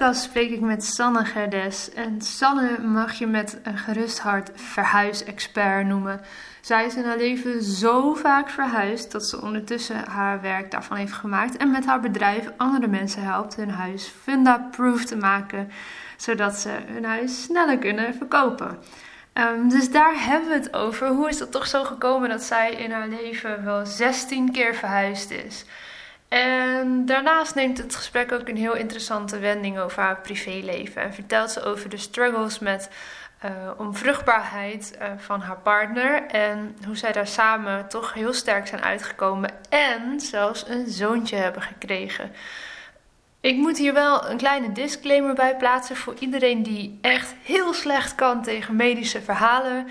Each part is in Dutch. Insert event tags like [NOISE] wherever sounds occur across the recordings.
Podcast spreek ik met Sanne Gerdes. En Sanne mag je met een gerust hart verhuisexpert noemen. Zij is in haar leven zo vaak verhuisd dat ze ondertussen haar werk daarvan heeft gemaakt. En met haar bedrijf andere mensen helpt hun huis funda-proof te maken. Zodat ze hun huis sneller kunnen verkopen. Um, dus daar hebben we het over. Hoe is het toch zo gekomen dat zij in haar leven wel 16 keer verhuisd is? En daarnaast neemt het gesprek ook een heel interessante wending over haar privéleven. En vertelt ze over de struggles met uh, onvruchtbaarheid uh, van haar partner. En hoe zij daar samen toch heel sterk zijn uitgekomen. En zelfs een zoontje hebben gekregen. Ik moet hier wel een kleine disclaimer bij plaatsen voor iedereen die echt heel slecht kan tegen medische verhalen.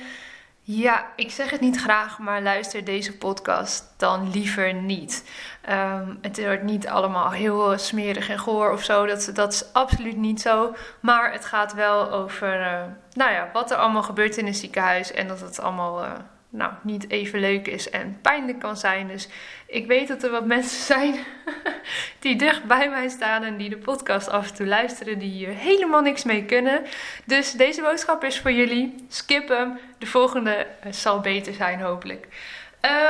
Ja, ik zeg het niet graag, maar luister deze podcast dan liever niet. Um, het wordt niet allemaal heel smerig en goor of zo. Dat, dat is absoluut niet zo. Maar het gaat wel over uh, nou ja, wat er allemaal gebeurt in een ziekenhuis. En dat het allemaal uh, nou, niet even leuk is en pijnlijk kan zijn. Dus ik weet dat er wat mensen zijn [LAUGHS] die dicht bij mij staan en die de podcast af en toe luisteren, die hier helemaal niks mee kunnen. Dus deze boodschap is voor jullie. Skip hem. De volgende eh, zal beter zijn, hopelijk.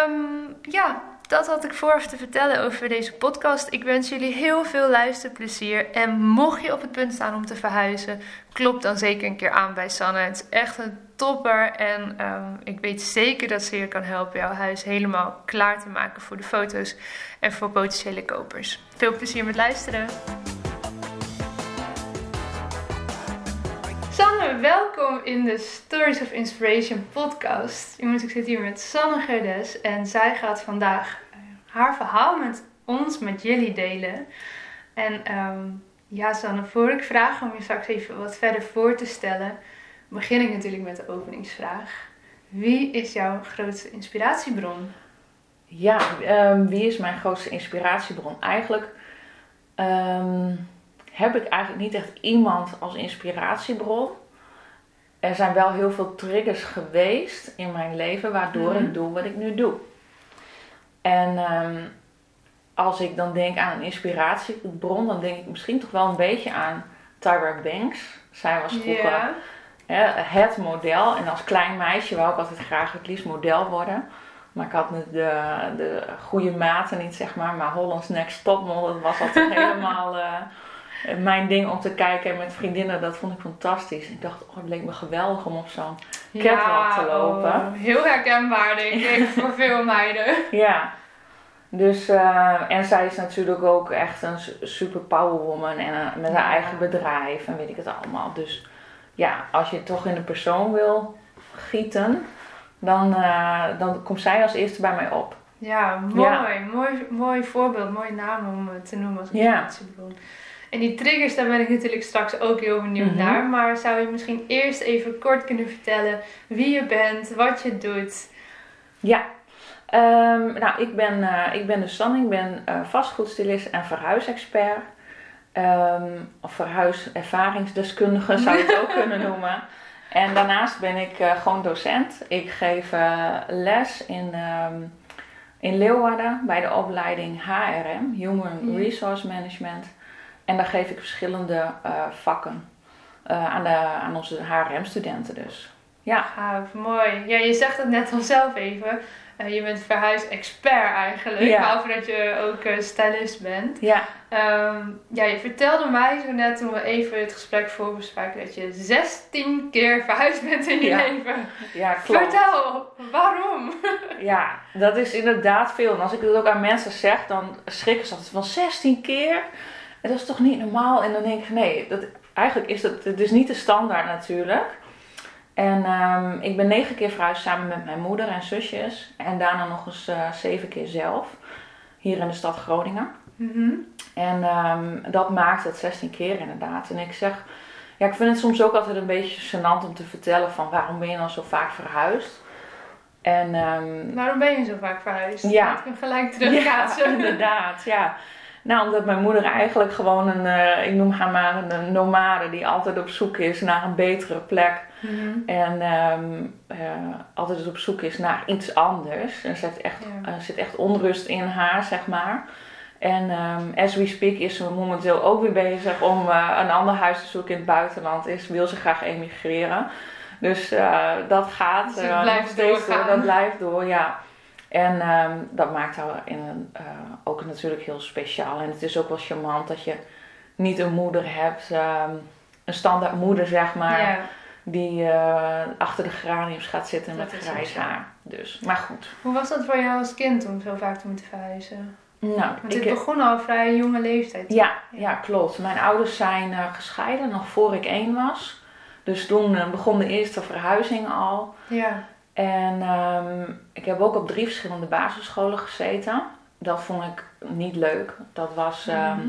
Um, ja, dat had ik voor te vertellen over deze podcast. Ik wens jullie heel veel luisterplezier. En mocht je op het punt staan om te verhuizen, klop dan zeker een keer aan bij Sanne. Het is echt een topper. En um, ik weet zeker dat ze je kan helpen jouw huis helemaal klaar te maken voor de foto's en voor potentiële kopers. Veel plezier met luisteren. Sanne, welkom in de Stories of Inspiration podcast. Jongens, ik zit hier met Sanne Gerdes en zij gaat vandaag uh, haar verhaal met ons, met jullie delen. En um, ja, Sanne, voor ik vraag om je straks even wat verder voor te stellen, begin ik natuurlijk met de openingsvraag. Wie is jouw grootste inspiratiebron? Ja, um, wie is mijn grootste inspiratiebron? Eigenlijk um, heb ik eigenlijk niet echt iemand als inspiratiebron. Er zijn wel heel veel triggers geweest in mijn leven waardoor mm-hmm. ik doe wat ik nu doe. En um, als ik dan denk aan een inspiratiebron, dan denk ik misschien toch wel een beetje aan Tyra Banks. Zij was vroeger yeah. Hè, het model. En als klein meisje wou ik altijd graag het liefst model worden. Maar ik had de, de goede maten niet, zeg maar. Maar Holland's Next Topmodel, dat was altijd [LAUGHS] helemaal uh, mijn ding om te kijken. En met vriendinnen, dat vond ik fantastisch. Ik dacht, oh, het leek me geweldig om op zo'n catwalk ja, te lopen. Oh, heel herkenbaar, denk ik, [LAUGHS] voor veel meiden. Ja. Dus, uh, en zij is natuurlijk ook echt een super powerwoman en uh, met haar eigen bedrijf en weet ik het allemaal. Dus ja, als je toch in de persoon wil gieten, dan, uh, dan komt zij als eerste bij mij op. Ja, mooi. Ja. Mooi, mooi voorbeeld, mooie naam om te noemen als inspiratiebron. Ja. En die triggers, daar ben ik natuurlijk straks ook heel benieuwd mm -hmm. naar. Maar zou je misschien eerst even kort kunnen vertellen wie je bent, wat je doet? Ja, Um, nou, ik ben, uh, ik ben de Sanne, ik ben uh, vastgoedstilist en verhuisexpert. Um, of verhuiservaringsdeskundige zou je het ook [LAUGHS] kunnen noemen. En daarnaast ben ik uh, gewoon docent. Ik geef les in, um, in Leeuwarden bij de opleiding HRM, Human Resource Management. En daar geef ik verschillende vakken aan, de, aan onze HRM-studenten dus. Ja. Gaaf, mooi. Ja, je zegt het net al zelf even. Eh, je bent verhuisexpert eigenlijk, Ja. behalve dat je ook eh, stylist bent. Ja, Ehm, ja, je vertelde mij zo net toen we even het gesprek voorbespraken dat je 16 keer verhuisd bent in je Ja. leven. ja klopt. Vertel, waarom? [LAUGHS] Ja, dat is inderdaad veel. En als ik het ook aan mensen zeg, dan schrikken ze altijd van 16 keer. Dat is toch niet normaal? En dan denk ik, nee, dat, eigenlijk is dat, het is niet de standaard natuurlijk. En ehm, ik ben negen keer verhuisd samen met mijn moeder en zusjes. En daarna nog eens eh, zeven keer zelf. Hier in de stad Groningen. Mhm. En ehm, dat maakt het 16 keer inderdaad. En ik zeg, ja, ik vind het soms ook altijd een beetje gênant om te vertellen van waarom ben je dan zo vaak verhuisd. En ehm, Waarom ben je zo vaak verhuisd? Ja. Laat ik hem gelijk ja, terugkaatsen. [LAUGHS] inderdaad, ja. Nou, omdat mijn moeder eigenlijk gewoon een, eh, ik noem haar maar een, een nomade die altijd op zoek is naar een betere plek. Mhm. En ehm, eh, altijd op zoek is naar iets anders. Er zit echt, Ja. er zit echt onrust in haar, zeg maar. En ehm, as we speak is ze momenteel ook weer bezig om eh, een ander huis te zoeken in het buitenland. Is, wil ze graag emigreren. Dus eh, dat gaat Dus eh, blijft steeds door. Dat blijft door, ja. En ehm, dat maakt haar in een, eh, ook natuurlijk heel speciaal. En het is ook wel charmant dat je niet een moeder hebt, ehm, een standaard moeder zeg maar Ja. die eh, achter de geraniums gaat zitten Dat met grijs haar. Dus, maar goed. Hoe was dat voor jou als kind om zo vaak te moeten verhuizen? Nou, Want ik, dit begon al vrij jonge leeftijd. ja, ja, klopt. Mijn ouders zijn eh, gescheiden nog voor ik één was. Dus toen begon de eerste verhuizing al. Ja. En ehm, ik heb ook op drie verschillende basisscholen gezeten. Dat vond ik niet leuk. Dat was, ehm, Mhm.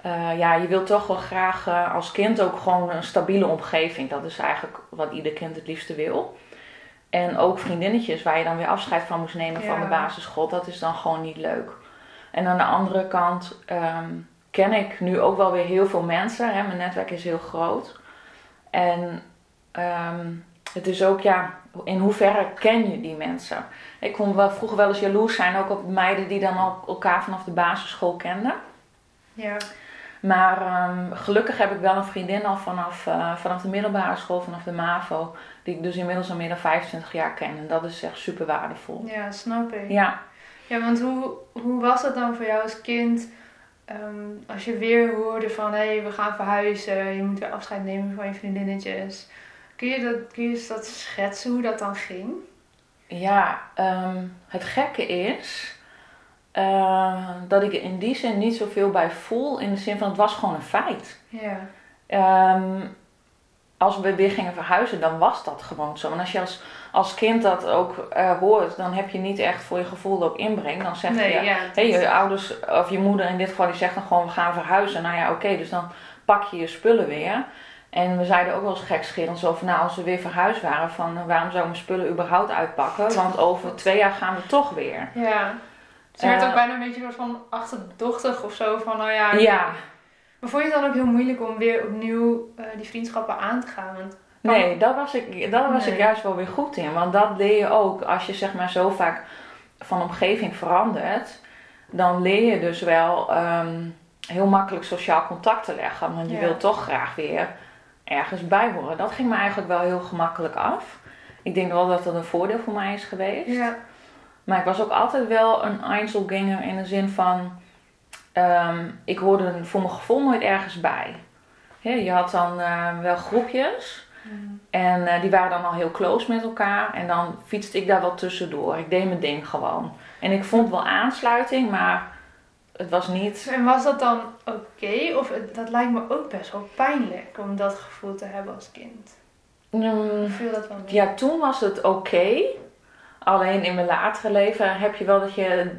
eh, ja, je wilt toch wel graag eh, als kind ook gewoon een stabiele omgeving. Dat is eigenlijk wat ieder kind het liefste wil. En ook vriendinnetjes waar je dan weer afscheid van moest nemen van de basisschool. Dat is dan gewoon niet leuk. En aan de andere kant ehm, ken ik nu ook wel weer heel veel mensen. Hè. Mijn netwerk is heel groot. En ehm, het is ook, ja, in hoeverre ken je die mensen? Ik kon wel, vroeger wel eens jaloers zijn, ook op meiden die dan al elkaar vanaf de basisschool kenden. Ja. Maar ehm, gelukkig heb ik wel een vriendin al vanaf, eh, vanaf de middelbare school, vanaf de MAVO, die ik dus inmiddels al meer dan 25 jaar ken. En dat is echt super waardevol. ja, snap ik. Ja, Ja, want hoe, hoe was dat dan voor jou als kind? ehm, als je weer hoorde van hé, hey, we gaan verhuizen, je moet weer afscheid nemen van je vriendinnetjes. Kun je dat, kun je dat schetsen hoe dat dan ging? ja ehm, het gekke is eh, dat ik er in die zin niet zoveel bij voel. In de zin van het was gewoon een feit. Ja. Ehm, als we weer gingen verhuizen, dan was dat gewoon zo. En als je als, als kind dat ook eh, hoort, dan heb je niet echt voor je gevoel ook inbreng. Dan zeg Nee, je, ja. Hé, je ouders of je moeder in dit geval, die zegt dan gewoon we gaan verhuizen. Nou ja, oké, dus dan pak je je spullen weer. En we zeiden ook wel eens gekscherend zo van, nou als we weer verhuisd waren, van eh, waarom zou ik mijn spullen überhaupt uitpakken? Want over [LAUGHS] twee jaar gaan we toch weer. Ja. Ze werd Eh, ook bijna een beetje soort van achterdochtig of zo van, nou ja. Ja, Maar vond je het dan ook heel moeilijk om weer opnieuw eh, die vriendschappen aan te gaan? Want nee, daar was, ik, daar was ik juist wel weer goed in. Want dat leer je ook als je zeg maar zo vaak van omgeving verandert. Dan leer je dus wel ehm, heel makkelijk sociaal contact te leggen. Want je Ja. wilt toch graag weer ergens bij horen. Dat ging me eigenlijk wel heel gemakkelijk af. Ik denk wel dat dat een voordeel voor mij is geweest. ja. Maar ik was ook altijd wel een Einzelganger in de zin van... ehm, ik hoorde voor mijn gevoel nooit ergens bij. Je had dan eh, wel groepjes. Mm. En eh, die waren dan al heel close met elkaar. En dan fietste ik daar wel tussendoor. Ik deed mijn ding gewoon. En ik vond wel aansluiting, maar het was niet... En was dat dan oké? Of het- dat lijkt me ook best wel pijnlijk om dat gevoel te hebben als kind. Mm, Ik viel dat wel mee. ja, toen was het oké. Alleen in mijn latere leven heb je wel dat je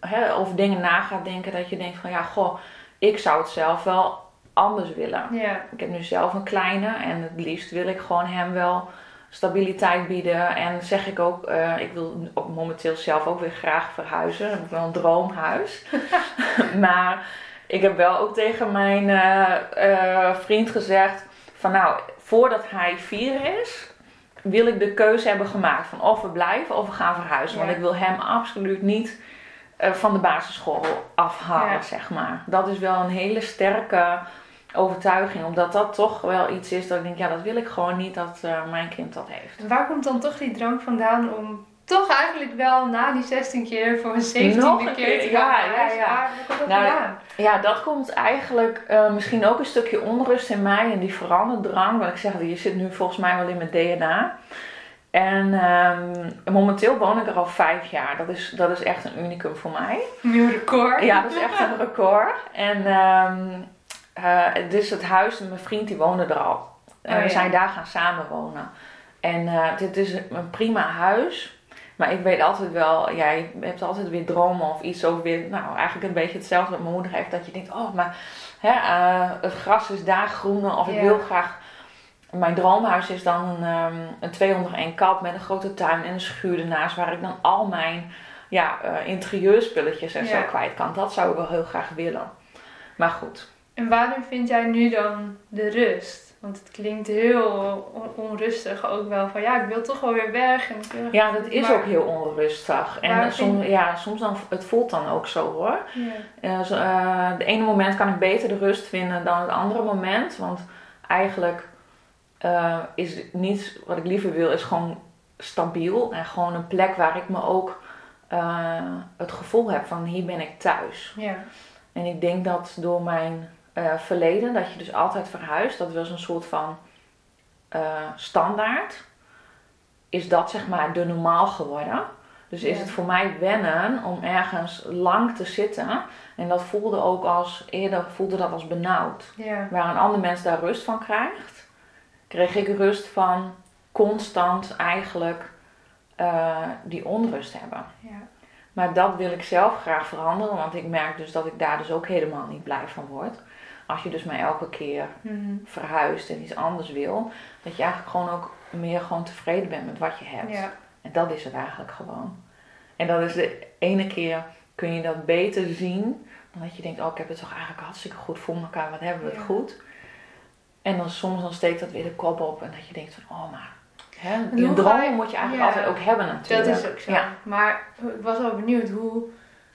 hè, over dingen na gaat denken. Dat je denkt van ja, goh, ik zou het zelf wel anders willen. Ja. Ik heb nu zelf een kleine en het liefst wil ik gewoon hem wel stabiliteit bieden. En zeg ik ook, eh, ik wil momenteel zelf ook weer graag verhuizen. Ik heb wel een droomhuis. [LAUGHS] maar ik heb wel ook tegen mijn eh, eh, vriend gezegd van nou, voordat hij vier is, wil ik de keuze hebben gemaakt van of we blijven of we gaan verhuizen. Ja. Want ik wil hem absoluut niet van de basisschool afhalen, Ja. zeg maar. Dat is wel een hele sterke overtuiging. Omdat dat toch wel iets is dat ik denk, ja, dat wil ik gewoon niet dat eh, mijn kind dat heeft. En waar komt dan toch die drang vandaan om toch eigenlijk wel na die 16 keer voor een 17e Nog een keer keer, te ja, gaan? ja, ja. Waar komt dat Nou, vandaan? Ja, dat komt eigenlijk eh, misschien ook een stukje onrust in mij en die veranderdrang. Want ik zeg, je zit nu volgens mij wel in mijn DNA. En ehm, momenteel woon ik er al vijf jaar. Dat is, dat is echt een unicum voor mij. Nieuw record. Ja, dat is echt een record. En ehm eh, dus het huis, mijn vriend die woonde er al. En Oh, we ja. zijn daar gaan samenwonen. En eh, dit is een prima huis. Maar ik weet altijd wel, jij hebt altijd weer dromen of iets over weer, nou eigenlijk een beetje hetzelfde wat mijn moeder heeft. Dat je denkt, oh maar hè, eh, het gras is daar groener. Of ik wil graag, mijn droomhuis is dan een, ehm een 201 kap met een grote tuin en een schuur ernaast. Waar ik dan al mijn ja, eh, interieurspulletjes en zo kwijt kan. Dat zou ik wel heel graag willen. Maar goed. En waarin vind jij nu dan de rust? Want het klinkt heel on- onrustig ook wel. Van ja, ik wil toch wel weer weg. En wil- Ja, dat is Maar- ook heel onrustig. En soms, ja, soms dan, het voelt dan ook zo hoor. Ja. Eh, zo, de ene moment kan ik beter de rust vinden dan het andere moment. Want eigenlijk eh, is het niet wat ik liever wil, is gewoon stabiel. En gewoon een plek waar ik me ook eh, het gevoel heb van hier ben ik thuis. Ja. En ik denk dat door mijn eh, verleden, dat je dus altijd verhuist, dat was een soort van eh, standaard, is dat zeg maar de normaal geworden. Dus is het voor mij wennen om ergens lang te zitten. En dat voelde ook als, eerder voelde dat als benauwd. Ja. Waar een ander mens daar rust van krijgt, kreeg ik rust van constant eigenlijk eh, die onrust hebben. Ja. Maar dat wil ik zelf graag veranderen, want ik merk dus dat ik daar dus ook helemaal niet blij van word. Als je dus maar elke keer Mhm. verhuist en iets anders wil, dat je eigenlijk gewoon ook meer gewoon tevreden bent met wat je hebt. Ja. En dat is het eigenlijk gewoon. En dat is de ene keer kun je dat beter zien, dan dat je denkt, oh ik heb het toch eigenlijk hartstikke goed voor elkaar, wat hebben we het goed. En dan soms dan steekt dat weer de kop op en dat je denkt van, oh maar, hè, die je- moet je eigenlijk ja. altijd ook hebben natuurlijk. Dat is ook zo. Ja. Maar ik was wel benieuwd, hoe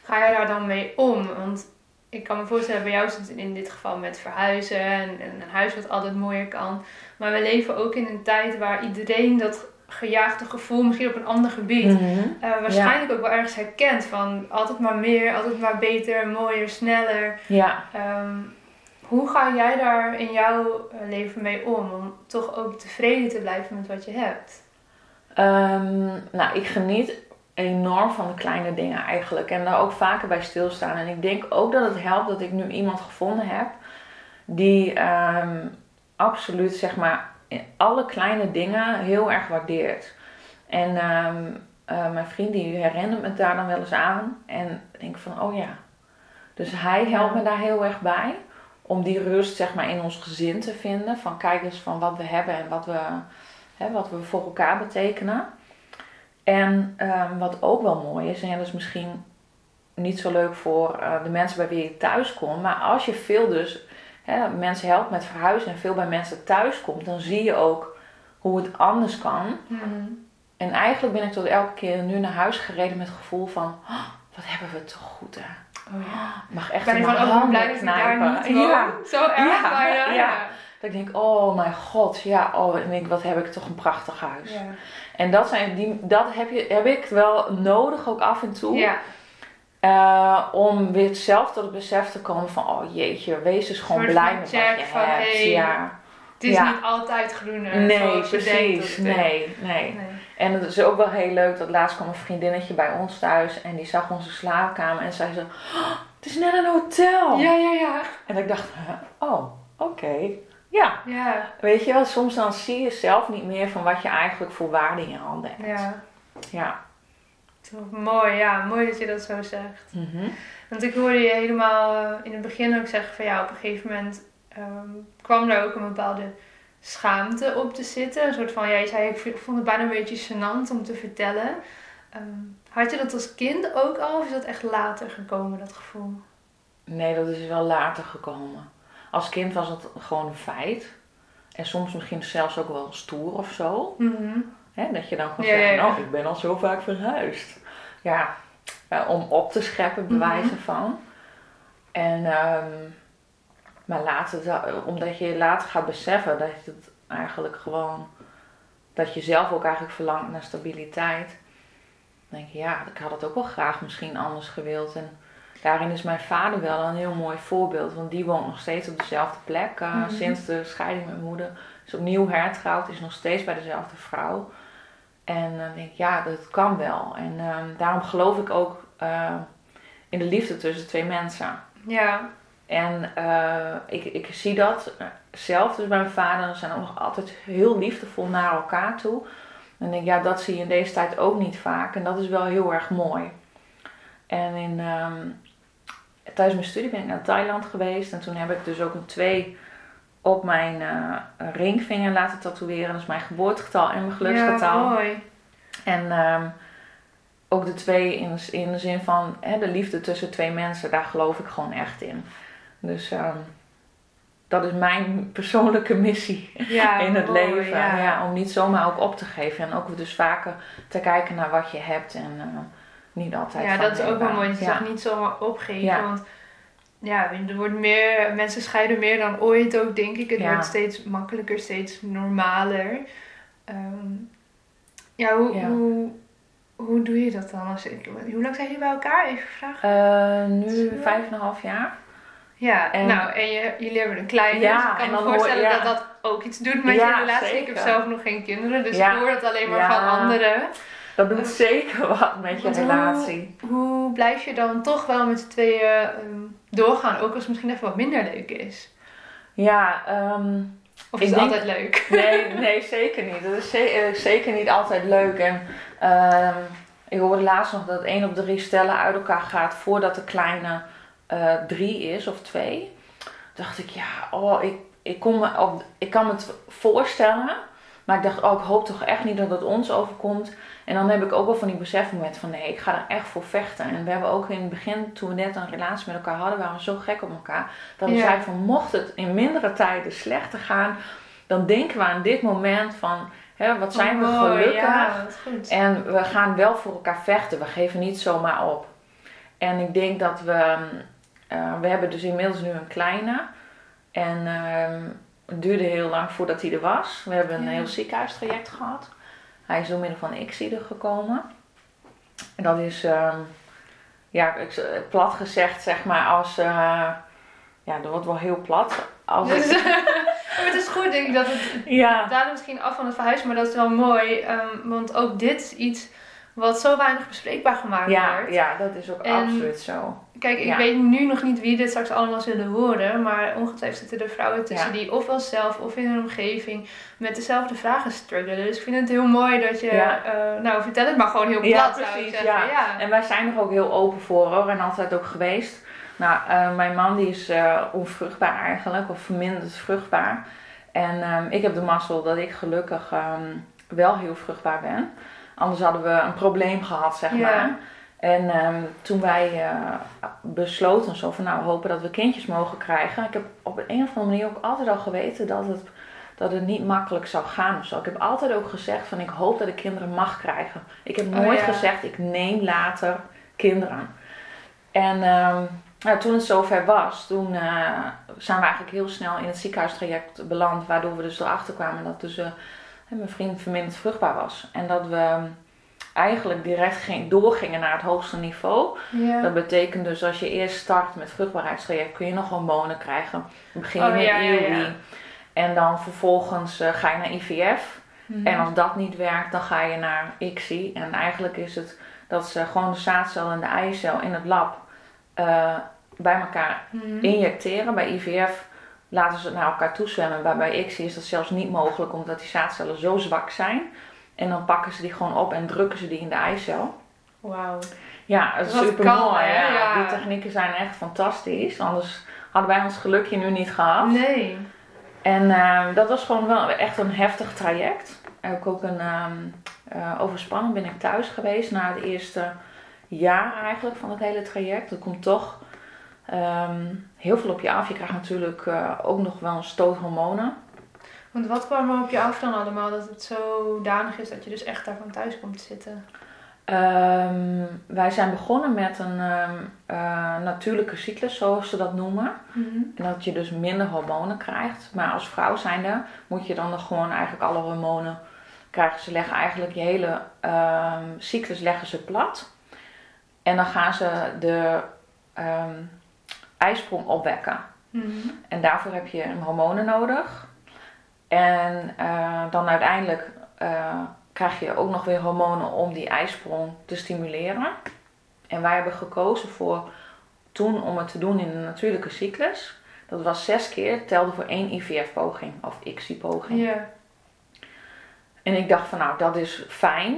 ga je daar dan mee om? Want ik kan me voorstellen, bij jou is het in dit geval met verhuizen en, en een huis wat altijd mooier kan. Maar we leven ook in een tijd waar iedereen dat gejaagde gevoel, misschien op een ander gebied, Mhm. eh, waarschijnlijk ook wel ergens herkent. Van altijd maar meer, altijd maar beter, mooier, sneller. Ja. Ehm, hoe ga jij daar in jouw eh, leven mee om? Om toch ook tevreden te blijven met wat je hebt? Ehm, nou, ik geniet enorm van de kleine dingen eigenlijk. En daar ook vaker bij stilstaan. En ik denk ook dat het helpt dat ik nu iemand gevonden heb die ehm, absoluut, zeg maar, alle kleine dingen heel erg waardeert. En ehm, eh, mijn vriend die herinnert me daar dan wel eens aan. En ik denk van, oh ja. Dus hij helpt me daar heel erg bij. Om die rust, zeg maar, in ons gezin te vinden. Van kijk eens van wat we hebben en wat we, hè, wat we voor elkaar betekenen. En ehm, wat ook wel mooi is, en ja, dat is misschien niet zo leuk voor eh, de mensen bij wie je thuis komt. Maar als je veel dus hè, mensen helpt met verhuizen en veel bij mensen thuis komt, dan zie je ook hoe het anders kan. En eigenlijk ben ik tot elke keer nu naar huis gereden met het gevoel van, "Oh, wat hebben we toch goed hè. Oh ja. Ik mag echt Ben van, oh, blij dat ik daar knijpen. niet woon? Ja, Zo erg Ja, bijna. ja. Dat ik denk, oh mijn god, ja, oh, en ik, wat heb ik toch een prachtig huis. Ja. En dat, zijn die, dat heb, je, heb ik wel nodig ook af en toe. Ja. Eh, om weer zelf tot het besef te komen van, oh jeetje, wees dus gewoon blij met wat je van, hebt. hey, ja. Het is Ja. niet altijd groener. Nee, precies. Nee, nee. En het is ook wel heel leuk dat laatst kwam een vriendinnetje bij ons thuis en die zag onze slaapkamer en zei ze, "Oh, het is net een hotel. Ja, ja, ja. En ik dacht, oh, oké. Ja, Ja, weet je wel, soms dan zie je zelf niet meer van wat je eigenlijk voor waarde in je handen hebt. ja. Ja. Toch mooi, ja. Mooi dat je dat zo zegt. Mhm. Want ik hoorde je helemaal eh, in het begin ook zeggen van ja, op een gegeven moment ehm, kwam er ook een bepaalde schaamte op te zitten. Een soort van, ja, je zei, ik vond het bijna een beetje gênant om te vertellen. Ehm, had je dat als kind ook al of is dat echt later gekomen, dat gevoel? Nee, dat is wel later gekomen. Als kind was het gewoon een feit. En soms misschien zelfs ook wel stoer of zo. Mhm. Dat je dan gewoon Ja, zegt, ja, nou, ik ben al zo vaak verhuisd. Ja, eh, om op te scheppen, bewijzen Mhm. van. En ehm, Maar later, da- omdat je later gaat beseffen dat het eigenlijk gewoon, dat je zelf ook eigenlijk verlangt naar stabiliteit. Dan denk je, ja, ik had het ook wel graag misschien anders gewild. En daarin is mijn vader wel een heel mooi voorbeeld, want die woont nog steeds op dezelfde plek eh, Mhm. sinds de scheiding met mijn moeder. Is opnieuw hertrouwd, is nog steeds bij dezelfde vrouw. En dan denk ik, ja, dat kan wel. En ehm, daarom geloof ik ook eh, in de liefde tussen twee mensen. Ja, En eh, ik, ik zie dat zelf, dus bij mijn vader, zijn ook nog altijd heel liefdevol naar elkaar toe. En ik denk, ja, dat zie je in deze tijd ook niet vaak. En dat is wel heel erg mooi. En in, ehm, tijdens mijn studie ben ik naar Thailand geweest. En toen heb ik dus ook een twee op mijn eh, ringvinger laten tatoeëren. Dat is mijn geboortegetal en mijn geluksgetal. Ja, mooi. En ehm, ook de twee in, in de zin van hè, de liefde tussen twee mensen, daar geloof ik gewoon echt in. Dus ehm, dat is mijn persoonlijke missie Ja, [LAUGHS] in het mooi, leven. ja. Ja. om niet zomaar ook op te geven. En ook dus vaker te kijken naar wat je hebt en eh, niet altijd Ja, dat is ook wel mooi. Dat je Ja. zegt niet zomaar opgeven. Ja. Want ja, er wordt meer, mensen scheiden meer dan ooit ook, denk ik. Het Ja. wordt steeds makkelijker, steeds normaler. Ehm, ja, hoe, Ja. Hoe, hoe doe je dat dan? Als ik, hoe lang zijn jullie bij elkaar? Even vragen. Eh, nu vijf en een half jaar. Ja, En- nou, en je, jullie hebben een kleine. Ja, dus ik kan me hoor- voorstellen ja. dat dat ook iets doet met je relatie. Ik heb zelf nog geen kinderen, dus ik hoor het alleen maar van anderen. Dat doet zeker wat met je hoe- relatie. Hoe blijf je dan toch wel met z'n tweeën ehm, doorgaan, ook als het misschien even wat minder leuk is? Ja, ehm, Of is het denk- altijd leuk? [LAUGHS] Nee, nee, zeker niet. Dat is ze- eh, zeker niet altijd leuk. En ehm, ik hoorde laatst nog dat één op de drie stellen uit elkaar gaat voordat de kleine eh, drie is of twee. Dacht ik, ja, oh, ik, ik, kon me op, ik kan me het voorstellen. Maar ik dacht, oh, ik hoop toch echt niet dat het ons overkomt. En dan heb ik ook wel van die besefmomenten van nee, ik ga er echt voor vechten. En we hebben ook in het begin, toen we net een relatie met elkaar hadden, waren we zo gek op elkaar. Dat we Ja. zeiden van mocht het in mindere tijden slechter gaan, dan denken we aan dit moment van hè, wat zijn we Oh, gelukkig. Ja. En we gaan wel voor elkaar vechten. We geven niet zomaar op. En ik denk dat we. eh, we hebben dus inmiddels nu een kleine. En ehm, het duurde heel lang voordat hij er was. We hebben een Ja. heel ziekenhuistraject gehad. Hij is door middel van er gekomen. En dat is, ehm, ja, ik- plat gezegd, zeg maar, als. eh, ja, dat wordt wel heel plat. Als Dus, [LAUGHS] ik, maar het is goed, denk ik, dat het ja, daar misschien af van het verhuizen, maar dat is wel mooi. ehm, want ook dit is iets wat zo weinig bespreekbaar gemaakt ja, wordt. ja, dat is ook En- absoluut zo. Kijk, ik Ja. weet nu nog niet wie dit straks allemaal zullen horen, maar ongetwijfeld zitten er vrouwen tussen Ja. die ofwel zelf of in hun omgeving met dezelfde vragen struggelen. Dus ik vind het heel mooi dat je, Ja. eh, nou vertel het maar gewoon heel plat Ja, precies, ja. Ja. En wij zijn er ook heel open voor hoor. En altijd ook geweest. Nou, eh, mijn man die is eh, onvruchtbaar eigenlijk. Of verminderd vruchtbaar. En ehm, ik heb de mazzel dat ik gelukkig ehm, wel heel vruchtbaar ben. Anders hadden we een probleem gehad, zeg maar. En ehm, toen wij eh, besloten zo van nou, we hopen dat we kindjes mogen krijgen. Ik heb op een of andere manier ook altijd al geweten dat het, dat het niet makkelijk zou gaan of zo. Ik heb altijd ook gezegd van ik hoop dat ik kinderen mag krijgen. Ik heb Oh, nooit ja. gezegd ik neem later kinderen. En ehm, nou, toen het zover was, toen eh, zijn we eigenlijk heel snel in het ziekenhuistraject beland. Waardoor we dus erachter kwamen dat dus, eh, mijn vriend verminderd vruchtbaar was. En dat we eigenlijk direct ging, doorgingen naar het hoogste niveau. Ja. Dat betekent dus als je eerst start met vruchtbaarheidstraject kun je nog hormonen krijgen. Dan begin je Oh, met ja, ja, IUI. ja. En dan vervolgens eh, ga je naar IVF. Mhm. En als dat niet werkt, dan ga je naar ICSI. En eigenlijk is het dat ze gewoon de zaadcel en de eicel in het lab eh, bij elkaar Mhm. injecteren. Bij IVF laten ze het naar elkaar toezwemmen. Maar bij ICSI is dat zelfs niet mogelijk omdat die zaadcellen zo zwak zijn. En dan pakken ze die gewoon op en drukken ze die in de eicel. Wauw. Ja, het is super kan, mooi. hè? Ja. Die technieken zijn echt fantastisch. Anders hadden wij ons gelukje nu niet gehad. Nee. En eh, dat was gewoon wel echt een heftig traject. Heb ik ook een ehm eh, overspanning ben ik thuis geweest na het eerste jaar eigenlijk van het hele traject. Er komt toch ehm, heel veel op je af. Je krijgt natuurlijk eh, ook nog wel een stoot hormonen. Want wat kwam er op je af dan allemaal dat het zo danig is dat je dus echt daarvan thuis komt te zitten? Ehm, wij zijn begonnen met een ehm, eh, natuurlijke cyclus, zoals ze dat noemen. Mhm. En dat je dus minder hormonen krijgt. Maar als vrouw zijnde moet je dan nog gewoon eigenlijk alle hormonen krijgen. Ze leggen eigenlijk je hele ehm, cyclus leggen ze plat. En dan gaan ze de ijsprong opwekken. Mhm. En daarvoor heb je hormonen nodig. En eh, dan uiteindelijk eh, krijg je ook nog weer hormonen om die ijsprong te stimuleren. En wij hebben gekozen voor toen om het te doen in een natuurlijke cyclus. Dat was zes keer, telde voor één IVF-poging of ICSI-poging. Ja. En ik dacht van nou, dat is fijn.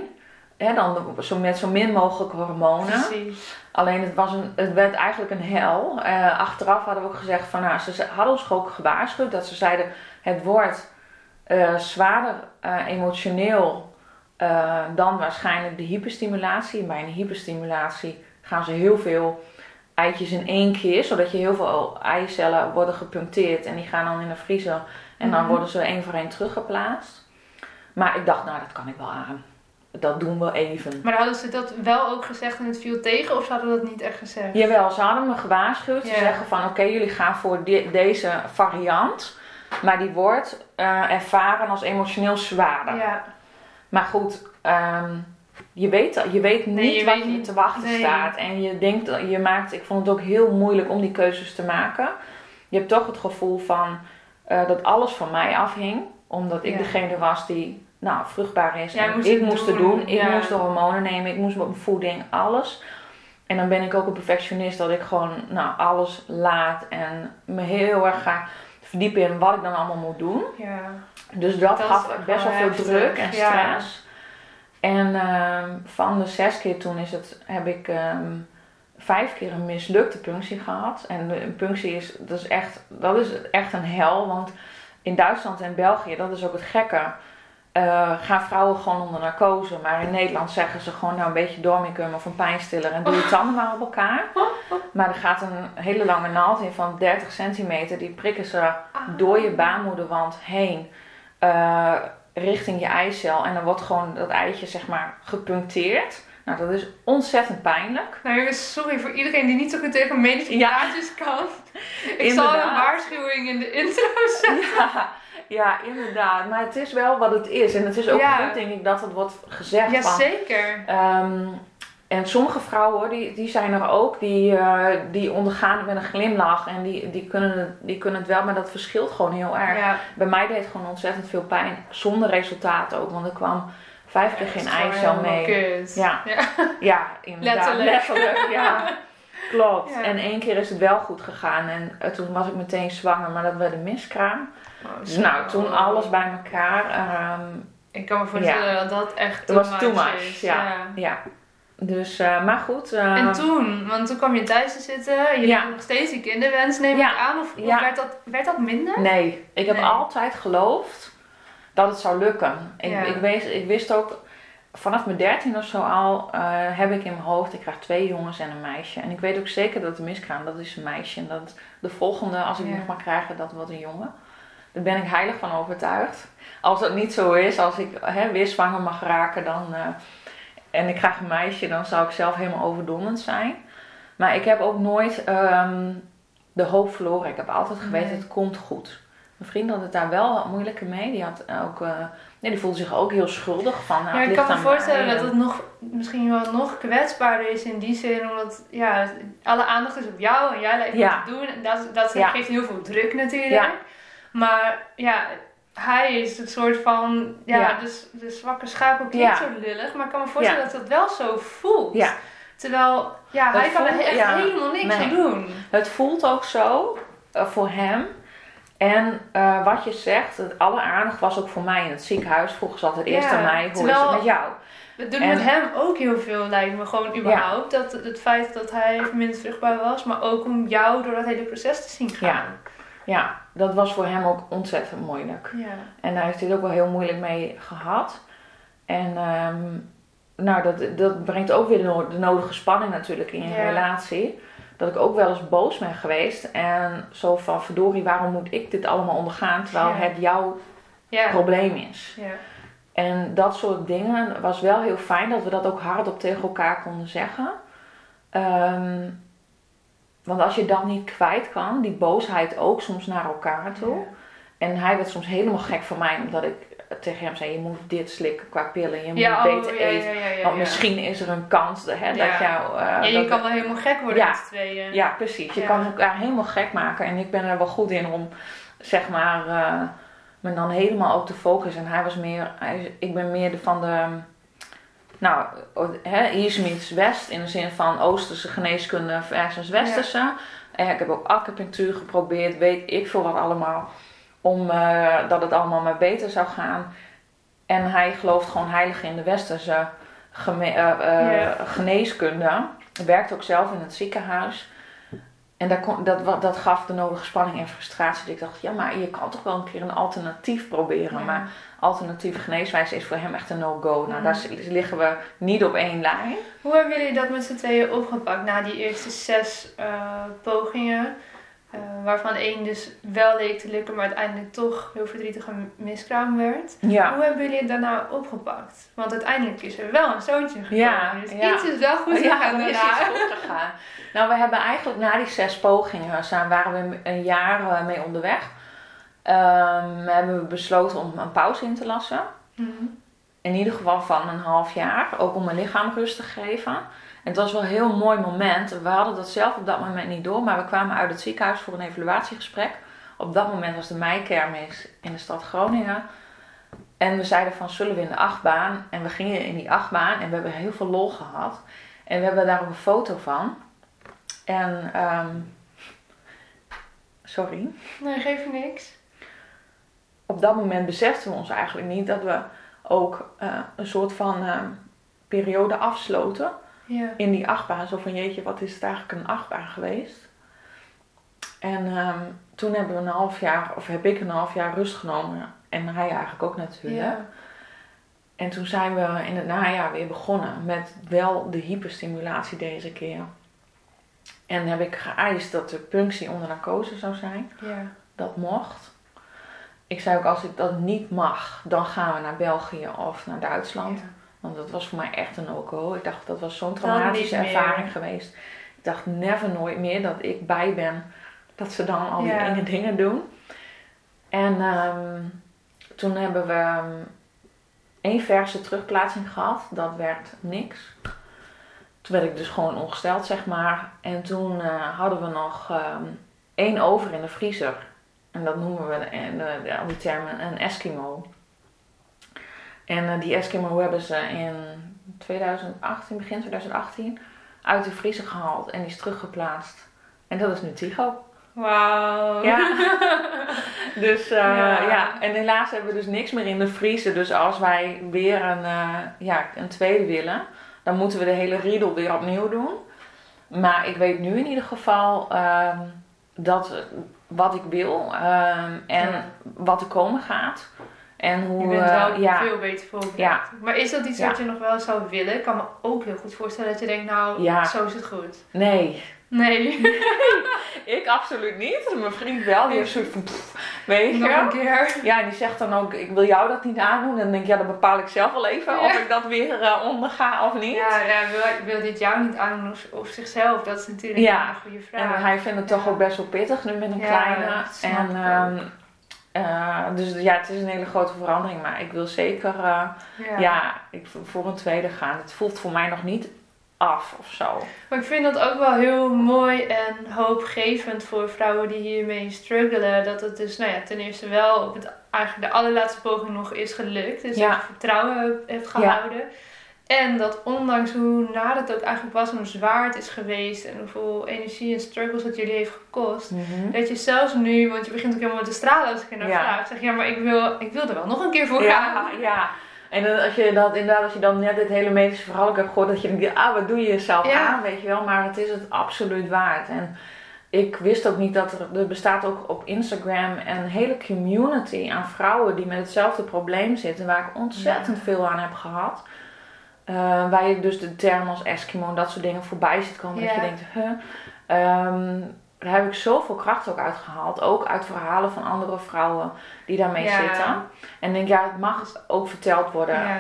Hè, dan zo met zo min mogelijk hormonen. Precies. Alleen het, was een, het werd eigenlijk een hel. Eh, achteraf hadden we ook gezegd van nou, ze ze hadden ons ook gewaarschuwd dat ze zeiden het wordt eh, zwaarder eh, emotioneel eh, dan waarschijnlijk de hyperstimulatie. Bij een hyperstimulatie gaan ze heel veel eitjes in één keer, zodat je heel veel eicellen worden gepuncteerd en die gaan dan in de vriezer en dan Mhm. worden ze één voor één teruggeplaatst. Maar ik dacht, nou dat kan ik wel aan. Dat doen we even. Maar hadden ze dat wel ook gezegd en het viel tegen of ze hadden dat niet echt gezegd? Jawel, ze hadden me gewaarschuwd. Ze zeggen van oké, jullie gaan voor deze variant. Maar die wordt eh, ervaren als emotioneel zwaarder. Ja. Maar goed, ehm, je, weet, je weet niet Nee, je wat weet je niet. te wachten Nee. staat. En je denkt, je maakt, ik vond het ook heel moeilijk om die keuzes te maken. Je hebt toch het gevoel van eh, dat alles van mij afhing. Omdat ik Ja. degene was die nou, vruchtbaar is. En moest ik moest het doen, doen. Ik ja. moest de hormonen nemen. Ik moest mijn voeding, alles. En dan ben ik ook een perfectionist dat ik gewoon nou, alles laat. En me heel erg ga verdiepen in wat ik dan allemaal moet doen. Ja. Dus dat, Dat gaf best wel veel druk en ja. stress. En ehm, van de zes keer toen is het, heb ik ehm, vijf keer een mislukte punctie gehad. En de een punctie is, dat is, echt, dat is echt een hel. Want in Duitsland en België, dat is ook het gekke, eh, gaan vrouwen gewoon onder narcose. Maar in Nederland zeggen ze gewoon nou een beetje dormicum of een pijnstiller en doe je tanden maar op elkaar. Maar er gaat een hele lange naald in van 30 centimeter. Die prikken ze door je baarmoederwand heen eh, richting je eicel. En dan wordt gewoon dat eitje zeg maar gepuncteerd. Nou, dat is ontzettend pijnlijk. Nou jongens, sorry voor iedereen die niet zo goed tegen medische Ja. kan. [LAUGHS] Ik zal een waarschuwing in de intro zetten. Ja, ja, inderdaad. Maar het is wel wat het is. En het is ook Ja. goed, denk ik, dat het wordt gezegd. van, Jazeker. Ehm, en sommige vrouwen, die, die zijn er ook, die, eh, die ondergaan het met een glimlach. En die, die, kunnen het, die kunnen het wel, maar dat verschilt gewoon heel erg. Ja. Bij mij deed het gewoon ontzettend veel pijn, zonder resultaat ook. Want er kwam vijf keer geen eicel mee. kut. Ja. Ja. Ja, [LAUGHS] inderdaad. Letterlijk. ja. Klopt. Ja. En één keer is het wel goed gegaan. En eh, toen was ik meteen zwanger, maar dat werd een miskraam. Oh, Dus zo. nou, toen alles bij elkaar. ehm, Ik kan me voorstellen dat dat echt het too was much too much. is. Ja. ja. Dus, eh, maar goed. eh, En toen, want toen kwam je thuis te zitten. Je Ja. had nog steeds die kinderwens, neem Ja. ik aan. Of, of Ja. werd, dat, werd dat minder? Nee, ik heb Nee. altijd geloofd dat het zou lukken. Ik, Ja. ik, wist, ik wist ook, vanaf mijn dertien of zo al, eh, heb ik in mijn hoofd, ik krijg twee jongens en een meisje. En ik weet ook zeker dat de miskraam, dat is een meisje. En dat de volgende, als ik Ja. nog maar krijg, dat wordt een jongen. Daar ben ik heilig van overtuigd. Als het niet zo is, als ik hè, weer zwanger mag raken dan, eh, en ik krijg een meisje, dan zou ik zelf helemaal overdonderd zijn. Maar ik heb ook nooit ehm, de hoop verloren. Ik heb altijd geweten, Nee. het komt goed. Mijn vriend had het daar wel wat moeilijker mee. Die, had ook, eh, nee, die voelde zich ook heel schuldig van. nou, Ja, ik kan me voorstellen mij. dat het nog, misschien wel nog kwetsbaarder is in die zin. Omdat ja, alle aandacht is op jou en jij lijkt Ja. te doen. En dat, dat Ja. geeft heel veel druk natuurlijk. Ja. Maar ja, hij is het soort van, ja, Ja. Dus, de zwakke schakel klinkt Ja. zo lullig. Maar ik kan me voorstellen Ja. dat dat wel zo voelt. Ja. Terwijl, ja, Dat hij kan er echt ja. helemaal niks Nee. aan doen. Het voelt ook zo eh, voor hem. En eh, wat je zegt, het alle aandacht was ook voor mij in het ziekenhuis. Vroegen ze altijd eerst Ja, aan mij, hoe is het met jou? Het doet En- met hem ook heel veel, lijkt me gewoon überhaupt. Dat, het feit dat hij minder vruchtbaar was, maar ook om jou door dat hele proces te zien gaan. Ja, dat was voor hem ook ontzettend moeilijk. Ja. En daar heeft hij het ook wel heel moeilijk mee gehad. En ehm, nou, dat, dat brengt ook weer de, no- de nodige spanning natuurlijk in je Ja. relatie. Dat ik ook wel eens boos ben geweest. En zo van, verdorie, waarom moet ik dit allemaal ondergaan terwijl Ja. het jouw probleem is? ja. En dat soort dingen was wel heel fijn dat we dat ook hardop tegen elkaar konden zeggen. Ehm, want als je dat niet kwijt kan, die boosheid ook soms naar elkaar toe. Ja. En hij werd soms helemaal gek van mij, omdat ik tegen hem zei: Je moet dit slikken qua pillen, je moet Ja, oh, beter ja, eten. ja, Want misschien is er een kans hè, dat jou. Ja, je dat- kan wel helemaal gek worden Ja. met z'n tweeën. ja, precies. Je kan elkaar helemaal gek maken. En ik ben er wel goed in om, zeg maar, eh, me dan helemaal op te focussen. En hij was meer, hij, ik ben meer de van de, nou, hè, East meets West. In de zin van Oosterse geneeskunde versus Westerse. En ik heb ook acupunctuur geprobeerd, weet ik veel wat allemaal. Om eh, dat het allemaal maar beter zou gaan. En hij gelooft gewoon heilig in de Westerse eh, Ja. geneeskunde. Werkt ook zelf in het ziekenhuis. En daar kon, dat, dat gaf de nodige spanning en frustratie. Dat ik dacht, ja, maar je kan toch wel een keer een alternatief proberen. Ja. Maar alternatieve geneeswijze is voor hem echt een no-go. Nou, daar liggen we niet op één lijn. Hoe hebben jullie dat met z'n tweeën opgepakt na die eerste zes eh, pogingen? Eh, waarvan één dus wel leek te lukken, maar uiteindelijk toch heel verdrietig een miskraam werd. Ja. Hoe hebben jullie het daarna opgepakt? Want uiteindelijk is er wel een zoontje gekomen. Ja, dus ja. iets is wel goed ja, gegaan er is goed gegaan. Nou, we hebben eigenlijk na die zes pogingen zijn, waren we een jaar eh, mee onderweg. Ehm, hebben we besloten om een pauze in te lassen. Mhm. In ieder geval van een half jaar. Ook om mijn lichaam rust te geven. En het was wel een heel mooi moment. We hadden dat zelf op dat moment niet door. Maar we kwamen uit het ziekenhuis voor een evaluatiegesprek. Op dat moment was de meikermis in de stad Groningen. En we zeiden van, zullen we in de achtbaan? En we gingen in die achtbaan. En we hebben heel veel lol gehad. En we hebben daar ook een foto van. En, ehm, sorry. Nee, geef niks. Op dat moment beseften we ons eigenlijk niet dat we ook eh, een soort van ehm, periode afsloten. Ja. in die achtbaan. Zo van jeetje, wat is het eigenlijk een achtbaan geweest? En ehm, toen hebben we een half jaar, of heb ik een half jaar rust genomen. En hij eigenlijk ook natuurlijk. Ja. En toen zijn we in het najaar weer begonnen met wel de hyperstimulatie deze keer. En heb ik geëist dat de punctie onder narcose zou zijn. Ja. Dat mocht. Ik zei ook, als ik dat niet mag, dan gaan we naar België of naar Duitsland. Ja. Want dat was voor mij echt een no-go. Ik dacht, dat was zo'n traumatische ervaring geweest. Ik dacht never nooit meer dat ik bij ben. Dat ze dan al die Ja. enge dingen doen. En ehm, toen hebben we ehm, één verse terugplaatsing gehad. Dat werd niks. Toen werd ik dus gewoon ongesteld, zeg maar. En toen eh, hadden we nog ehm, één over in de vriezer. En dat noemen we in de, de, al die termen een Eskimo. En eh, die Eskimo hebben ze in 2018, begin 2018, uit de vriezer gehaald en die is teruggeplaatst. En dat is nu Tigo. Wauw. Ja. [LAUGHS] dus eh, Ja. ja. en helaas hebben we dus niks meer in de vriezer. Dus als wij weer een, eh, ja, een tweede willen, dan moeten we de hele riedel weer opnieuw doen. Maar ik weet nu in ieder geval ehm, dat wat ik wil ehm, en Ja. wat er komen gaat. En hoe, Je bent wel eh, ja, veel beter voorbereid. Ja. Maar is dat iets wat je nog wel zou willen? Ik kan me ook heel goed voorstellen dat je denkt, nou, zo is het goed. nee, Nee, [LAUGHS] ik absoluut niet. Mijn vriend wel, die heeft zoiets van, weet nog je. een keer. Ja, en die zegt dan ook, ik wil jou dat niet aandoen. En dan denk ik, ja, dan bepaal ik zelf wel even Ja. of ik dat weer eh, onderga of niet. Ja, ja wil, wil dit jou niet aandoen of, of zichzelf? Dat is natuurlijk Ja. een goede vraag. En hij vindt het toch ook best wel pittig nu met een Ja, kleine. En, ik eh, dus ja, het is een hele grote verandering. Maar ik wil zeker, eh, ja. ja, ik, voor een tweede gaan. Het voelt voor mij nog niet af of zo. Maar ik vind dat ook wel heel mooi en hoopgevend voor vrouwen die hiermee struggelen. Dat het dus, nou ja, ten eerste wel op het, eigenlijk de allerlaatste poging nog is gelukt. Dus Ja. dat je vertrouwen hebt gehouden. En dat ondanks hoe naar het ook eigenlijk was en hoe zwaar het is geweest. En hoeveel energie en struggles het jullie heeft gekost. Dat je zelfs nu, want je begint ook helemaal te stralen als ik er naar Ja. vraag. Zeg ja, maar ik wil, ik wil er wel nog een keer voor Ja, gaan. ja. En dan, als je dat inderdaad, als je dan net dit hele medische verhaal ook hebt gehoord, dat je denkt, ah, wat doe je jezelf Ja. aan, weet je wel. Maar het is het absoluut waard. En ik wist ook niet dat er, er bestaat ook op Instagram een hele community aan vrouwen die met hetzelfde probleem zitten, waar ik ontzettend veel aan heb gehad. Eh, waar je dus de term als Eskimo en dat soort dingen voorbij ziet komen. Dat je denkt, huh. Ehm, daar heb ik zoveel kracht ook uit gehaald. Ook uit verhalen van andere vrouwen die daarmee Ja. zitten. En denk, ja, het mag ook verteld worden. Ja,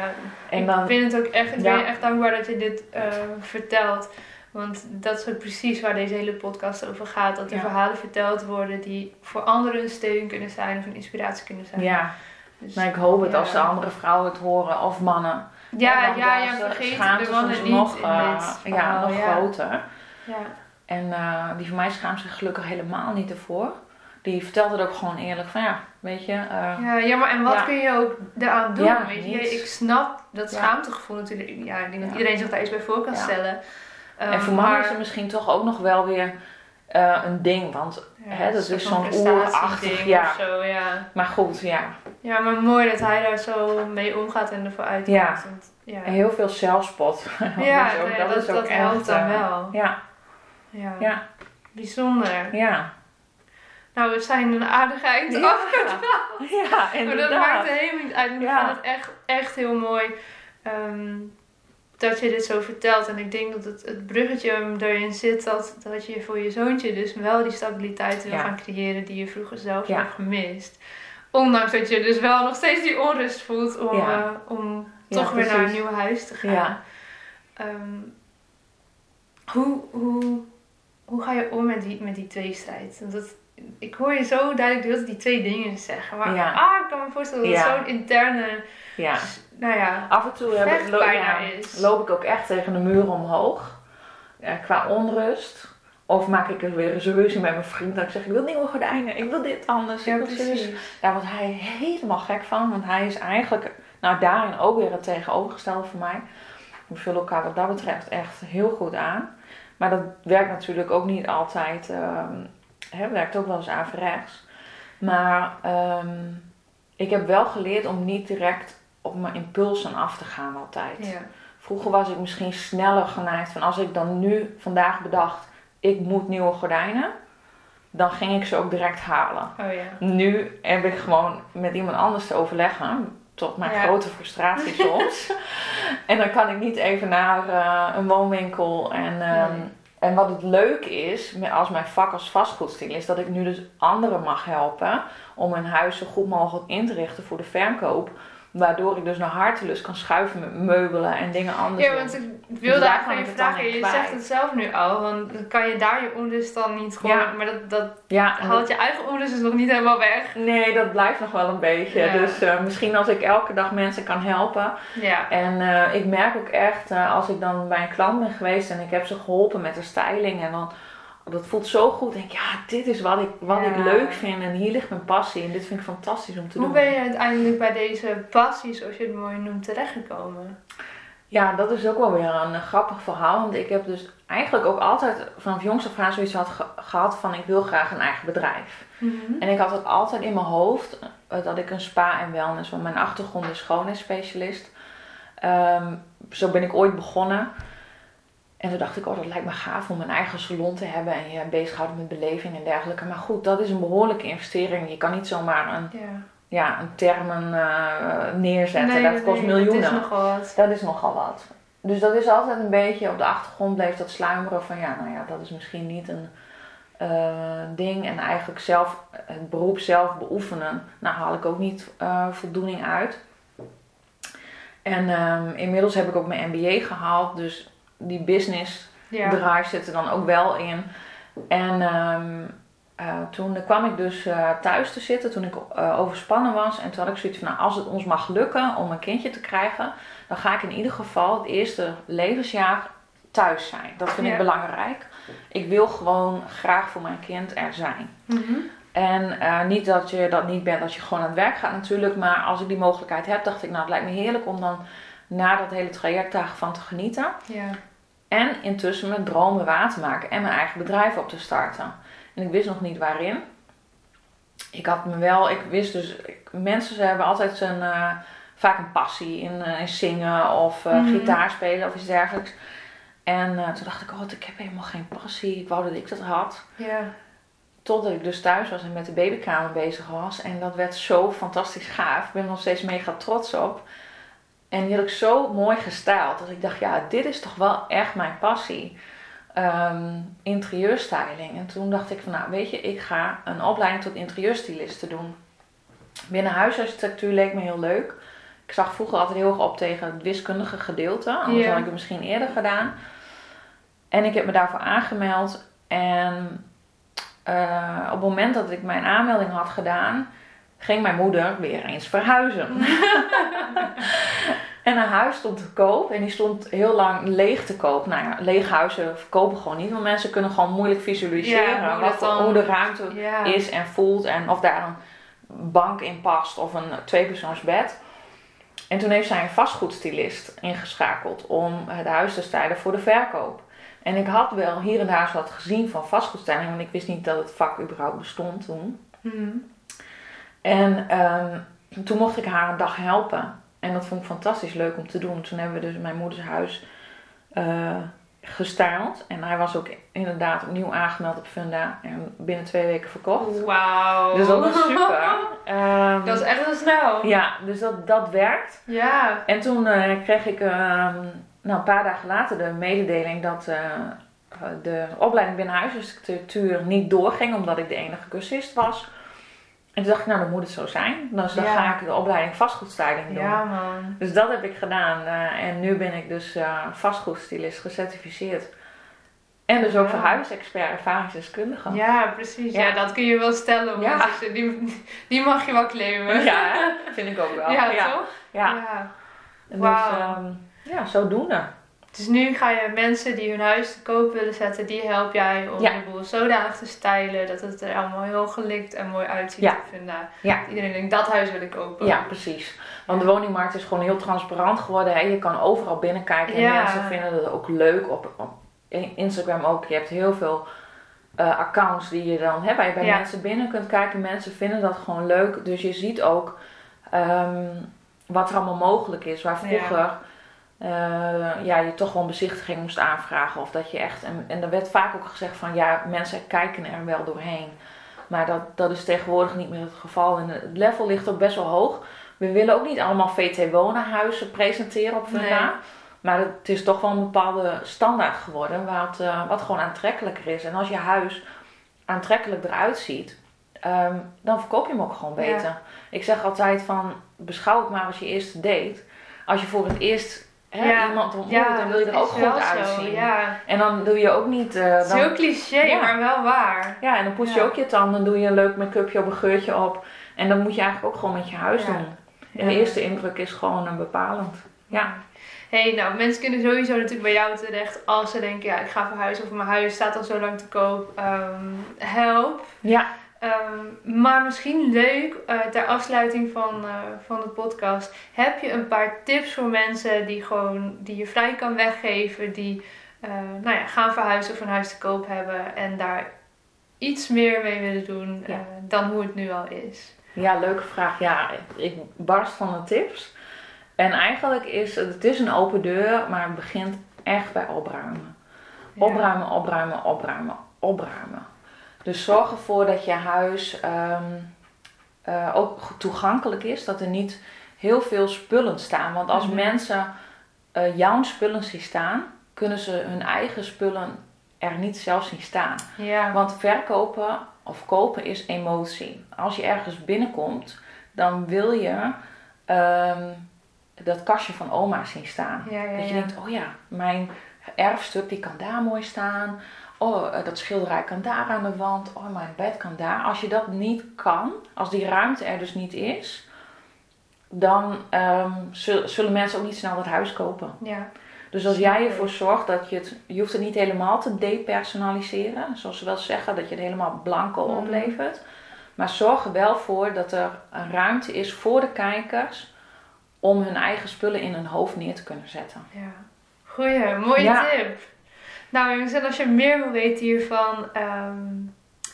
En ik dan- vind het ook echt, ik ben je echt dankbaar dat je dit eh, vertelt. Want dat is ook precies waar deze hele podcast over gaat. Dat er verhalen verteld worden die voor anderen een steun kunnen zijn of een inspiratie kunnen zijn. Ja, Dus, maar ik hoop het als de andere vrouwen het horen of mannen. Ja, ja, ja, de vergeet schaamte de mannen niet nog, eh, ja, nog ja. groter. Ja. En eh, die van mij schaamt zich gelukkig helemaal niet ervoor. Die vertelt het ook gewoon eerlijk van ja, weet je. eh, Ja, ja, maar en wat Ja. kun je ook daaraan doen? Ja, weet je? Ik snap dat schaamtegevoel natuurlijk. Ja, ik denk dat iedereen zich daar iets bij voor kan stellen. en voor maar- is het misschien toch ook nog wel weer eh, een ding. Want, ja, hè, dat is soort zo'n oerachtig, ja. of Zo, ja. maar goed, ja. ja, maar mooi dat hij daar zo mee omgaat en ervoor uitkomt. Ja. Want, ja. En heel veel zelfspot. [LAUGHS] Ja, Dus ook- nee, dat, is ook dat echt, helpt dan eh, wel. Ja, Ja. ja, Bijzonder. ja. Nou, we zijn een aardig eind Ja, [LAUGHS] ja Maar dat inderdaad. maakt helemaal niet uit. Ik vind het echt, echt heel mooi ehm, dat je dit zo vertelt. En ik denk dat het, het bruggetje hem erin zit dat, dat je voor je zoontje dus wel die stabiliteit wil Ja. gaan creëren die je vroeger zelf Ja. hebt gemist. Ondanks dat je dus wel nog steeds die onrust voelt om, Ja. eh, om toch weer naar een nieuw huis te gaan. Ja. Ehm, hoe, hoe, hoe ga je om met die, met die tweestrijd? Dat, ik hoor je zo duidelijk de hele tijd die twee dingen zeggen. Maar ah, ik kan me voorstellen dat het zo'n interne, ja. Nou ja, Af en toe heb ik, Vecht lo- bijna ja, is. loop ik ook echt tegen de muur omhoog. Ja, qua onrust. Of maak ik er weer eens ruzie met mijn vriend. Dat ik zeg, ik wil nieuwe gordijnen. Ik wil dit anders. ja precies. Daar wordt hij helemaal gek van. Want hij is eigenlijk, nou daarin ook weer het tegenovergestelde voor mij. We vullen elkaar wat dat betreft echt heel goed aan. Maar dat werkt natuurlijk ook niet altijd. ehm hè, werkt ook wel eens averechts. Maar ehm, ik heb wel geleerd om niet direct op mijn impulsen af te gaan altijd. Ja. Vroeger was ik misschien sneller geneigd van als ik dan nu vandaag bedacht, ik moet nieuwe gordijnen, dan ging ik ze ook direct halen. Oh ja. Nu heb ik gewoon met iemand anders te overleggen, tot mijn Ja. grote frustratie [LAUGHS] soms. en dan kan ik niet even naar eh, een woonwinkel. En, ehm, Nee. en wat het leuk is, als mijn vak als vastgoedstylist, is dat ik nu dus anderen mag helpen om hun huis zo goed mogelijk in te richten voor de verkoop. Waardoor ik dus naar hartelust kan schuiven met meubelen en dingen anders. Ja, want ik Dus wilde daar eigenlijk je vragen, je kwijt. zegt het zelf nu al, want dan kan je daar je onrust dan niet gewoon, Ja. maar dat, dat ja, haalt je eigen onrust dus nog niet helemaal weg. nee, dat blijft nog wel een beetje. Ja. Dus eh, misschien als ik elke dag mensen kan helpen. Ja. En eh, ik merk ook echt, eh, als ik dan bij een klant ben geweest en ik heb ze geholpen met de styling en dan, dat voelt zo goed. Denk ik, ja, dit is wat ik, wat ik leuk vind en hier ligt mijn passie en dit vind ik fantastisch om te Hoe doen. ben je uiteindelijk bij deze passie, zoals je het mooi noemt, terechtgekomen? Ja, dat is ook wel weer een eh, grappig verhaal, want ik heb dus eigenlijk ook altijd vanaf jongs af aan zoiets had ge- gehad van ik wil graag een eigen bedrijf. En ik had het altijd in mijn hoofd eh, dat ik een spa en wellness, want mijn achtergrond is schoonheidsspecialist. Ehm, zo ben ik ooit begonnen. En toen dacht ik, oh dat lijkt me gaaf om een eigen salon te hebben en je bezighouden met beleving en dergelijke. Maar goed, dat is een behoorlijke investering. Je kan niet zomaar een, Ja. ja, een termen eh, neerzetten. Nee, dat nee, kost nee, miljoenen. Het is nogal wat. Dat is nogal wat. Dus dat is altijd een beetje op de achtergrond bleef dat sluimeren van ja, nou ja, dat is misschien niet een eh, ding. En eigenlijk zelf, het beroep zelf beoefenen, nou haal ik ook niet eh, voldoening uit. En ehm, inmiddels heb ik ook mijn MBA gehaald, dus die business Ja. zit er dan ook wel in. En ehm, eh, toen kwam ik dus eh, thuis te zitten toen ik eh, overspannen was. En toen had ik zoiets van, nou, als het ons mag lukken om een kindje te krijgen, dan ga ik in ieder geval het eerste levensjaar thuis zijn. Dat vind Ja. ik belangrijk. Ik wil gewoon graag voor mijn kind er zijn. Mhm. En niet dat je dat niet bent als je gewoon aan het werk gaat natuurlijk. Maar als ik die mogelijkheid heb, dacht ik, nou het lijkt me heerlijk om dan na dat hele traject daarvan te genieten. Ja. En intussen mijn dromen waar te maken en mijn eigen bedrijf op te starten. En ik wist nog niet waarin. Ik had me wel, ik wist dus, ik- mensen ze hebben altijd zijn, eh, vaak een passie in, eh, in zingen of Mhm. gitaar spelen of iets dergelijks. En toen dacht ik, oh, ik heb helemaal geen passie. Ik wou dat ik dat had. Totdat ik dus thuis was en met de babykamer bezig was. En dat werd zo fantastisch gaaf. Ik ben er nog steeds mega trots op. En die had ik zo mooi gestyled. Dat ik dacht, ja, dit is toch wel echt mijn passie. ehm, interieurstyling. En toen dacht ik van, nou weet je, ik ga een opleiding tot interieurstyliste doen. Binnen huisarchitectuur leek me heel leuk. Ik zag vroeger altijd heel erg op tegen het wiskundige gedeelte. Anders had ik het misschien eerder gedaan. En ik heb me daarvoor aangemeld. En eh, op het moment dat ik mijn aanmelding had gedaan, ging mijn moeder weer eens verhuizen. [LAUGHS] en haar huis stond te koop en die stond heel lang leeg te koop. Nou ja, lege huizen verkopen gewoon niet, want mensen kunnen gewoon moeilijk visualiseren Ja, hoe wat dan- hoe de ruimte Ja. is en voelt en of daar een bank in past of een tweepersoonsbed. En toen heeft zij een vastgoedstylist ingeschakeld om het huis te stylen voor de verkoop. En ik had wel hier en daar wat gezien van vastgoedstyling, want ik wist niet dat het vak überhaupt bestond toen. Mhm. En ehm, toen mocht ik haar een dag helpen. En dat vond ik fantastisch leuk om te doen. Toen hebben we dus mijn moeders huis eh gestyled. En hij was ook inderdaad opnieuw aangemeld op Funda. En binnen twee weken verkocht. Wauw. Dus dat was super. [LAUGHS] Ehm, Dat is echt heel snel. ja, dus dat, dat werkt. Ja. En toen eh, kreeg ik ehm, nou, een paar dagen later de mededeling dat eh, de opleiding binnen huisarchitectuur niet doorging. Omdat ik de enige cursist was. En toen dacht ik, nou dan moet het zo zijn. Dus dan Ja. ga ik de opleiding vastgoedstyling doen. Ja, man. Dus dat heb ik gedaan. eh, en nu ben ik dus eh vastgoedstylist gecertificeerd. En dus ook Ja. verhuisexpert, ervaringsdeskundige. Ja, precies. Ja. Ja. dat kun je wel stellen. Ja. het is- Die, die mag je wel claimen. Ja, vind ik ook wel. Ja, ja. toch? Ja. ja. Dus ehm, ja, zodoende. Dus nu ga je mensen die hun huis te koop willen zetten, die help jij om Ja. de boel zodanig te stylen dat het er allemaal heel gelikt en mooi uitziet. Ja. Ik vind, nou, Ja. Iedereen denkt, dat huis wil ik kopen. Ja, precies. Want de woningmarkt is gewoon heel transparant geworden. Hè? Je kan overal binnenkijken en Ja. mensen vinden het ook leuk. Op, op Instagram ook. Je hebt heel veel eh, accounts die je dan hè, waar je bij Ja. mensen binnen kunt kijken. Mensen vinden dat gewoon leuk. Dus je ziet ook ehm, wat er allemaal mogelijk is. Waar vroeger ja, je toch gewoon bezichtiging moest aanvragen. Of dat je echt. En, en er werd vaak ook gezegd van ja, mensen kijken er wel doorheen. Maar dat, dat is tegenwoordig niet meer het geval. En het level ligt ook best wel hoog. We willen ook niet allemaal VT-wonenhuizen presenteren op. Nee. Maar het is toch wel een bepaalde standaard geworden. Wat, eh, wat gewoon aantrekkelijker is. En als je huis aantrekkelijk eruit ziet. ehm, dan verkoop je hem ook gewoon beter. Ja. Ik zeg altijd van beschouw het maar als je eerste date. Als je voor het eerst hè, Ja. iemand ontmoet, Ja, dan wil je er ook goed zo, uitzien. Ja. En dan doe je ook niet. is dan, heel cliché, maar wel waar. ja, en dan poets je ook je tanden, doe je een leuk make-upje op een geurtje op. En dan moet je eigenlijk ook gewoon met je huis doen. En de eerste indruk is gewoon een bepalend. Ja. hey, nou, mensen kunnen sowieso natuurlijk bij jou terecht als ze denken, ja, ik ga verhuizen of mijn huis staat al zo lang te koop. Ehm, help. Ja, Ehm, maar misschien leuk, eh, ter afsluiting van, eh, van de podcast, heb je een paar tips voor mensen die, gewoon, die je vrij kan weggeven, die eh, nou ja, gaan verhuizen of een huis te koop hebben en daar iets meer mee willen doen Ja. dan hoe het nu al is. ja, leuke vraag. Ja, ik barst van de tips. En eigenlijk is het, het is een open deur, maar het begint echt bij opruimen. Ja. Opruimen, opruimen, opruimen, opruimen. Dus zorg ervoor dat je huis ehm, eh, ook toegankelijk is. Dat er niet heel veel spullen staan. Want als Mhm. mensen eh, jouw spullen zien staan, kunnen ze hun eigen spullen er niet zelf zien staan. Ja. Want verkopen of kopen is emotie. Als je ergens binnenkomt, dan wil je ehm, dat kastje van oma zien staan. Ja, ja, Dat je denkt, oh ja, mijn erfstuk die kan daar mooi staan. Oh, eh, dat schilderij kan daar aan de wand. Oh, mijn bed kan daar. Als je dat niet kan, als die ruimte er dus niet is, dan ehm, zul- zullen mensen ook niet snel dat huis kopen. ja. Dus als jij ervoor zorgt dat je het, je hoeft het niet helemaal te depersonaliseren, zoals ze wel zeggen, dat je het helemaal blanco Mhm. oplevert. Maar zorg er wel voor dat er een ruimte is voor de kijkers om hun eigen spullen in hun hoofd neer te kunnen zetten. Ja, goeie, mooie Ja. tip. Nou en als je meer wil weten hiervan, ehm,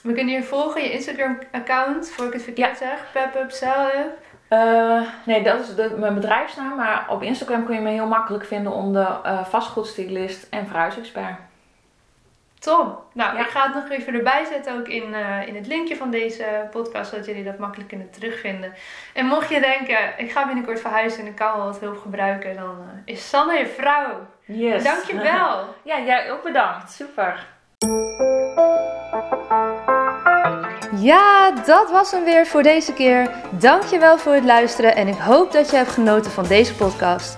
we kunnen je volgen, je Instagram account, voor ik het verkeerd zeg, Pep-up, Sell-up. Eh, nee, dat is de, mijn bedrijfsnaam, maar op Instagram kun je me heel makkelijk vinden onder eh vastgoedstylist en verhuisexpert. Top. Nou, Ja. ik ga het nog even erbij zetten, ook in, eh, in het linkje van deze podcast, zodat jullie dat makkelijk kunnen terugvinden. En mocht je denken, ik ga binnenkort verhuizen en ik kan wel wat hulp gebruiken, dan eh, is Sanne je vrouw. Yes. Dankjewel. [LAUGHS] Ja, jij ook bedankt. Super. Ja, dat was hem weer voor deze keer. Dankjewel voor het luisteren en ik hoop dat je hebt genoten van deze podcast.